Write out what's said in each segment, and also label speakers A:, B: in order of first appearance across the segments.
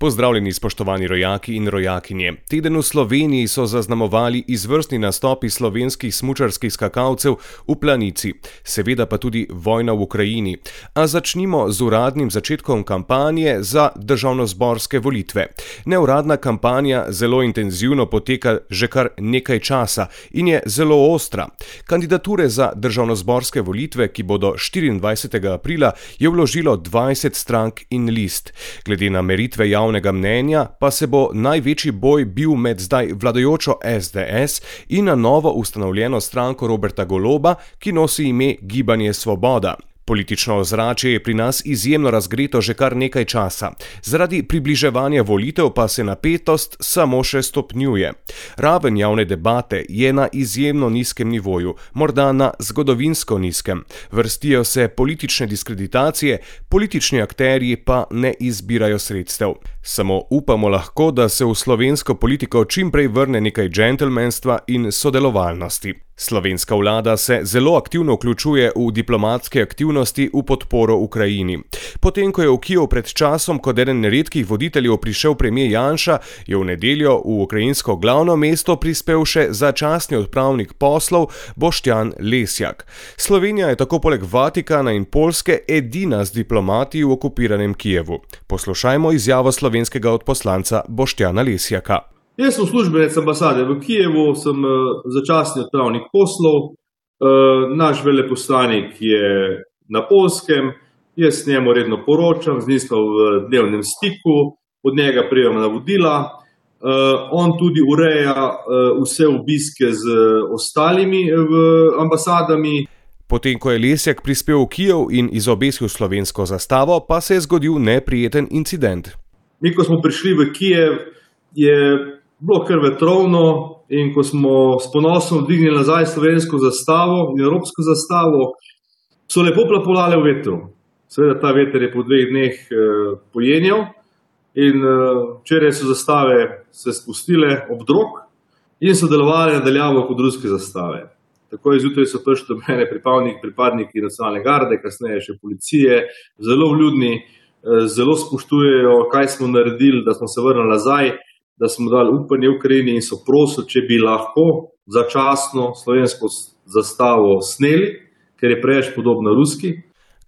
A: Pozdravljeni, spoštovani rojaki in rojakinje. Teden v Sloveniji so zaznamovali izvrstni nastopi slovenskih smočarskih skakalcev v planici, seveda pa tudi vojna v Ukrajini. A začnimo z uradnim začetkom kampanje za državno-zborske volitve. Neuradna kampanja zelo intenzivno poteka že kar nekaj časa in je zelo ostra. Kandidature za državno-zborske volitve, ki bodo 24. aprila, je vložilo 20 strank in list. Glede na meritve javnosti, javnega mnenja pa se bo največji boj bil med zdaj vladajočo SDS in na novo ustanovljeno stranko Roberta Goloba, ki nosi ime Gibanje Svoboda. Politično ozračje je pri nas izjemno razgreto že kar nekaj časa, zaradi približevanja volitev pa se napetost samo še stopnjuje. Raven javne debate je na izjemno nizkem nivoju, morda na zgodovinsko nizkem. Vrstijo se politične diskreditacije, politični akteri pa ne izbirajo sredstev. Samo upamo lahko, da se v slovensko politiko čim prej vrne nekaj džentlmenstva in sodelovalnosti. Slovenska vlada se zelo aktivno vključuje v diplomatske aktivnosti v podporo Ukrajini. Potem, ko je v Kijev pred časom kot eden redkih voditeljev prišel premijer Janša, je v nedeljo v ukrajinsko glavno mesto prispel še začasni odpravnik poslov Boštjan Lesjak. Slovenija je tako poleg Vatikana in Polske edina z diplomati v okupiranem Kijevu. Poslušajmo izjavo slovenskega odposlanca Boštjana Lesjaka.
B: Jaz sem službenec ambasade v Kijevu, sem eh, začasni odpravnik poslov, eh, naš veleposlanik je na Polskem, jaz s njemu redno poročam, z njim smo v dnevnem stiku, od njega prijemam navodila. Eh, on tudi ureja vse obiske z ostalimi ambasadami.
A: Potem, ko je Lesjak prispel v Kijev in izobesil slovensko zastavo, pa se je zgodil neprijeten incident.
B: Mi, ko smo prišli v Kijev, je bilo kar vetrovno in ko smo s ponosom dvignili nazaj slovensko zastavo in evropsko zastavo, so lepo plapolale v vetru. Seveda ta veter je po dveh dneh eh, pojenjal in eh, včeraj so zastave se spustile ob drog in so delovali nadaljavo kot ruske zastave. Tako je zjutraj so prišli do mene pripadniki, pripadniki nacionalne garde, kasneje še policije, zelo vljudni, eh, zelo spoštujejo, kaj smo naredili, da smo se vrnili nazaj da smo dali upanje Ukrajini in so prosili, če bi lahko začasno slovensko zastavo sneli, ker je preveč podobna ruski.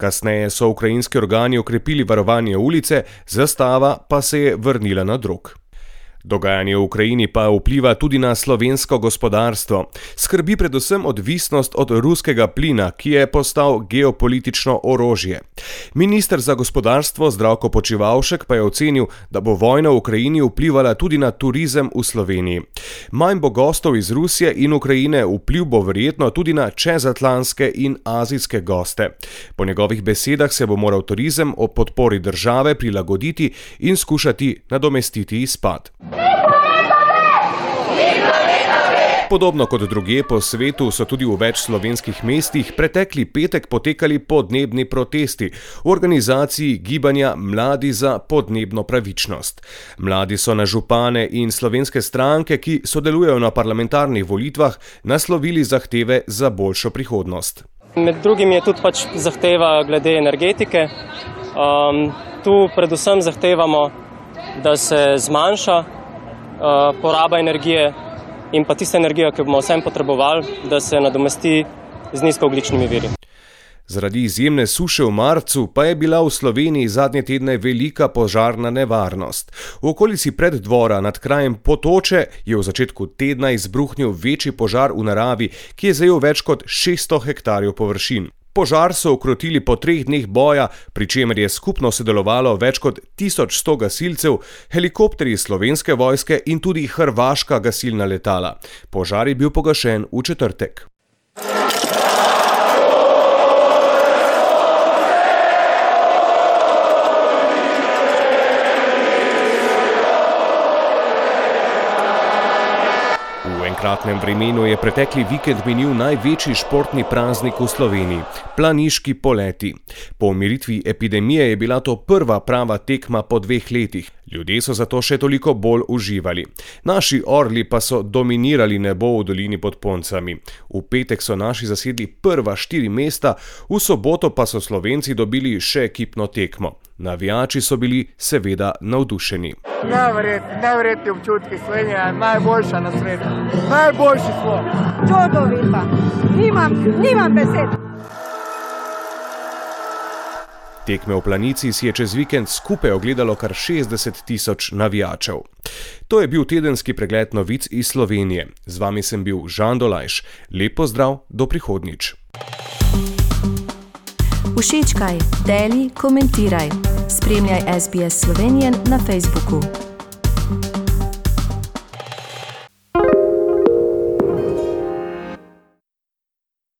A: Kasneje so ukrajinski organi okrepili varovanje ulice, zastava pa se je vrnila na drug. Dogajanje v Ukrajini pa vpliva tudi na slovensko gospodarstvo. Skrbi predvsem odvisnost od ruskega plina, ki je postal geopolitično orožje. Ministr za gospodarstvo Zdravko Počivalšek pa je ocenil, da bo vojna v Ukrajini vplivala tudi na turizem v Sloveniji. Manj bo gostov iz Rusije in Ukrajine, vpliv bo verjetno tudi na čezatlantske in azijske goste. Po njegovih besedah se bo moral turizem ob podpori države prilagoditi in skušati nadomestiti izpad. Podobno kot druge po svetu so tudi v več slovenskih mestih pretekli petek potekali podnebni protesti v organizaciji Gibanja Mladi za podnebno pravičnost. Mladi so na župane in slovenske stranke, ki sodelujejo na parlamentarnih volitvah, naslovili zahteve za boljšo prihodnost.
C: Med drugim je tudi pač zahteva glede energetike. Um, tu predvsem zahtevamo, da se zmanjša uh, poraba energije in pa tista energija, ki bomo vsem potrebovali, da se nadomesti z nizkoogličnimi viri.
A: Zaradi izjemne suše v marcu pa je bila v Sloveniji zadnje tedne velika požarna nevarnost. V okolici preddvora nad krajem Potoče je v začetku tedna izbruhnil večji požar v naravi, ki je zajel več kot 600 hektarjev površin. Požar so ukrotili po treh dneh boja, pri čemer je skupno sodelovalo več kot 1100 gasilcev, helikopterji slovenske vojske in tudi hrvaška gasilna letala. Požar je bil pogašen v četrtek. Enkratnem vremenu je pretekli vikend minil največji športni praznik v Sloveniji - planiški poleti. Po umiritvi epidemije je bila to prva prava tekma po dveh letih. Ljudje so zato še toliko bolj uživali. Naši orli pa so dominirali nebo v dolini pod Poncami. V petek so naši zasedli prva štiri mesta, v soboto pa so Slovenci dobili še ekipno tekmo. Navijači so bili seveda navdušeni.
D: Neverjetni, neverjetni občutki, Slovenija je najboljša na svetu. Najboljši smo.
E: čudovita. Nimam, nimam besed.
A: Tekme v Planici si je čez vikend skupaj ogledalo kar 60 tisoč navijačev. To je bil tedenski pregled novic iz Slovenije. Z vami sem bil Žan Dolajš. Lep pozdrav, do prihodnjič.
F: Všečkaj, deli, komentiraj. Spremljaj SBS Slovenijo na Facebooku.